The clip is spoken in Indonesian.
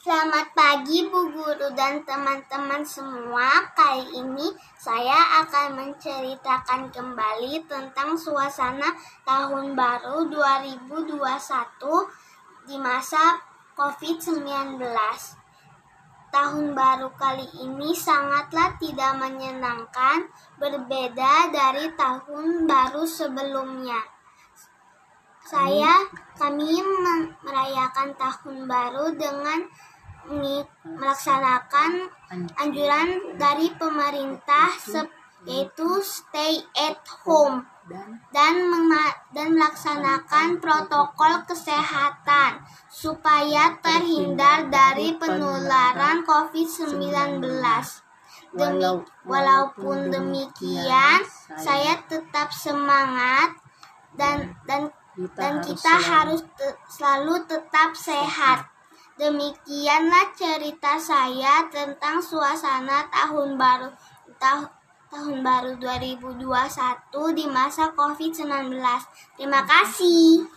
Selamat pagi Bu Guru dan teman-teman semua. Kali ini saya akan menceritakan kembali tentang suasana tahun baru 2021 di masa COVID-19. Tahun baru kali ini sangatlah tidak menyenangkan, berbeda dari tahun baru sebelumnya. Saya kami merayakan tahun baru dengan melaksanakan anjuran dari pemerintah yaitu stay at home dan dan melaksanakan protokol kesehatan supaya terhindar dari penularan COVID-19. Demi, walaupun demikian, saya tetap semangat dan dan dan kita harus selalu tetap sehat. Demikianlah cerita saya tentang suasana tahun baru tahun baru 2021 di masa Covid-19. Terima kasih.